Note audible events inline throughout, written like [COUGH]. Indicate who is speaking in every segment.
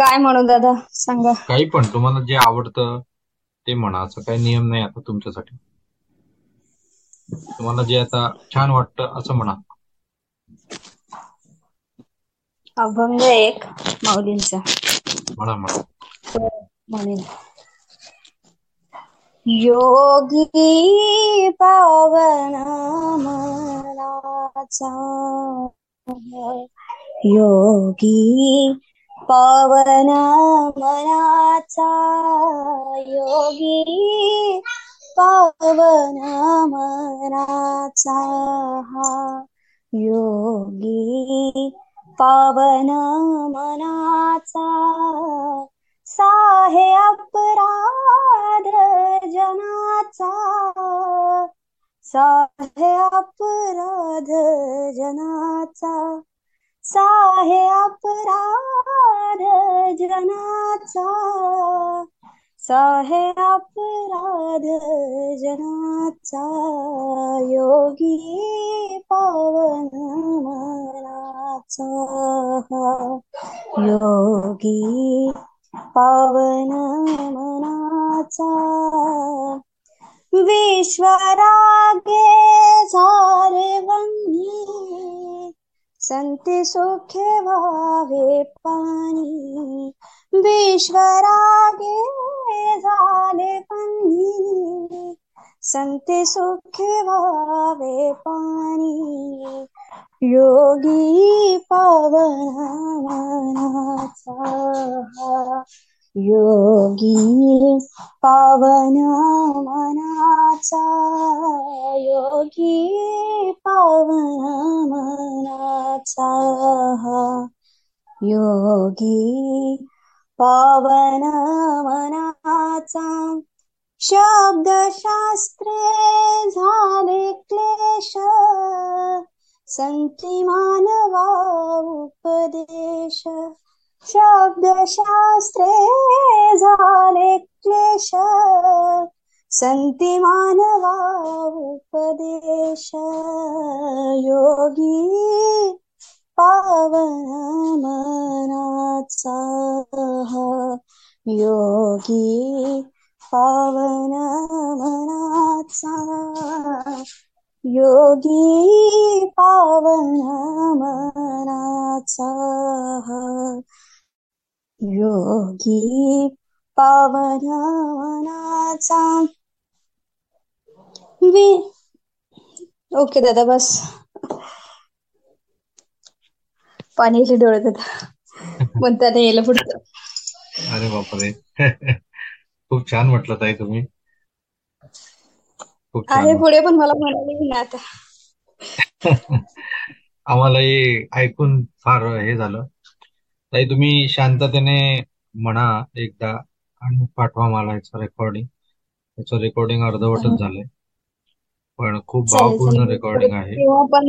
Speaker 1: काय म्हणू दादा? सांगा.
Speaker 2: काही पण. तुम्हाला जे आवडतं ते म्हणा. असं काही नियम नाही आता तुमच्यासाठी. तुम्हाला जे आता छान वाटतं असं म्हणा.
Speaker 1: अभंग एक माऊलींचा.
Speaker 2: म्हणा म्हणा.
Speaker 1: म्हणेन. योगी पावन मनाचा योगी पावन मनाचा योगी पावन मनाचा हा योगी पावन मनाचा साहे अपराध जनाचा साहे अपराध जनाचा. साहे अपराध जनाचा. साहे अपराध जनाचा. योगी पावन मनाचा. योगी पावन मनाचा. विश्वरागे झाले संते सुखे व्हावे पाणी विश्वरागे झाले वन्नी संते सुखे व्हावे पाणी योगी पावनाचा योगी पावना मना योगी पावन मनाचा शब्दशास्त्रे झाले क्लेश. संती मानवा उपदेश. शब्दशास्त्रे झाले क्लेश. संती मानवा उपदेश. पावन मनाचा योगी पावन मनाचा योगी पावन मनाचा वि ओके दादा बस. पाणी येते डोळ्यात आता म्हणतात यायला पुढचं.
Speaker 2: अरे बापरे. [LAUGHS] खूप छान म्हटलं ताई तुम्ही. खूप छान
Speaker 1: आहे पुढे पण मला म्हणाले ना आता. [LAUGHS]
Speaker 2: आम्हालाही ऐकून फार हे झालं. ताई तुम्ही शांततेने म्हणा एकदा आणि पाठवा मला याचं रेकॉर्डिंग याचं रेकॉर्डिंग अर्धवटच झालंय. पण खूप
Speaker 1: चालेल
Speaker 2: भावपूर्ण
Speaker 1: चालेल.
Speaker 2: रेकॉर्डिंग आहे.
Speaker 1: जेव्हा पण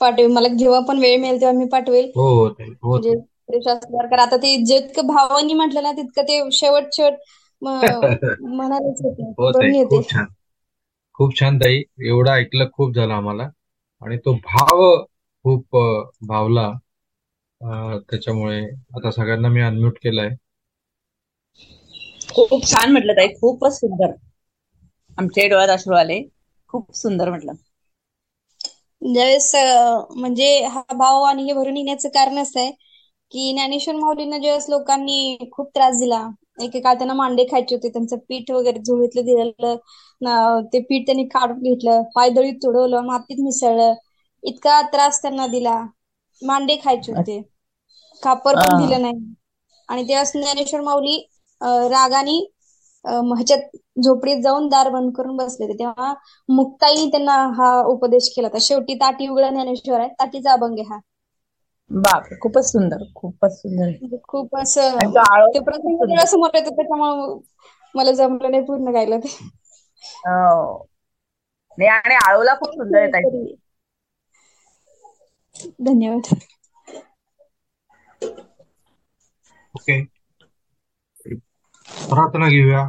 Speaker 1: पाठवेल मला जेव्हा पण वेळ मिळेल तेव्हा मी पाठवेल.
Speaker 2: हो हो ताई हो.
Speaker 1: म्हणजे
Speaker 2: ताई
Speaker 1: श्रीशास्त्री कारण आता ते जितकं भावानी म्हटलं ना तितकं ते शेवट शेवट येते
Speaker 2: हो ताई
Speaker 1: येते
Speaker 2: खूप छान. खूप छान ताई एवढं ऐकलं खूप झालं आम्हाला. आणि तो भाव खूप अं, भावला. अं, त्याच्यामुळे आता सगळ्यांना मी अनम्यूट केलंय.
Speaker 3: खूप छान म्हटलं ताई खूपच सुंदर. आमच्या डोळ्यात अश्रू आले खूप सुंदर म्हटलं.
Speaker 1: ज्यावेळेस अं, म्हणजे हा भाव आणि हे भरून येण्याचं कारण असं आहे की ज्ञानेश्वर माऊलींना ज्यावेळेस लोकांनी खूप त्रास दिला एकेकाळ त्यांना मांडे खायचे होते त्यांचं पीठ वगैरे झोळीतलं दिलेलं न- ते पीठ त्यांनी काढून घेतलं पायदळीत तुडवलं मातीत मिसळलं इतका त्रास त्यांना दिला. मांडे खायचे होते. खापर पण. दिलं नाही. आणि तेव्हा ज्ञानेश्वर माऊली रागाने ह्याच्यात झोपडीत जाऊन दार बंद करून बसले होते. तेव्हा मुक्ताईने त्यांना हा उपदेश केला होता. शेवटी ताटी उघडा ज्ञानेश्वर आहे. ताटीचा अभंग हा.
Speaker 3: बापरे खूपच सुंदर खूपच सुंदर.
Speaker 1: खूप असं
Speaker 3: तो
Speaker 1: प्रसंग
Speaker 3: सुंदर.
Speaker 1: डोळ्यासमोर येतो त्याच्यामुळे मला जमलं नाही पूर्ण गायला ते.
Speaker 3: हो. नाही आणि आळूला खूप सुंदर आहे ताई.
Speaker 1: धन्यवाद.
Speaker 2: ओके. प्रार्थना घेऊया.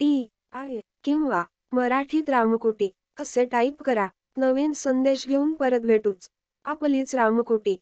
Speaker 4: T I किंवा मराठीत रामकोटी असे टाईप करा. नवीन संदेश घेऊन परत भेटूच. आपलीच रामकोटी.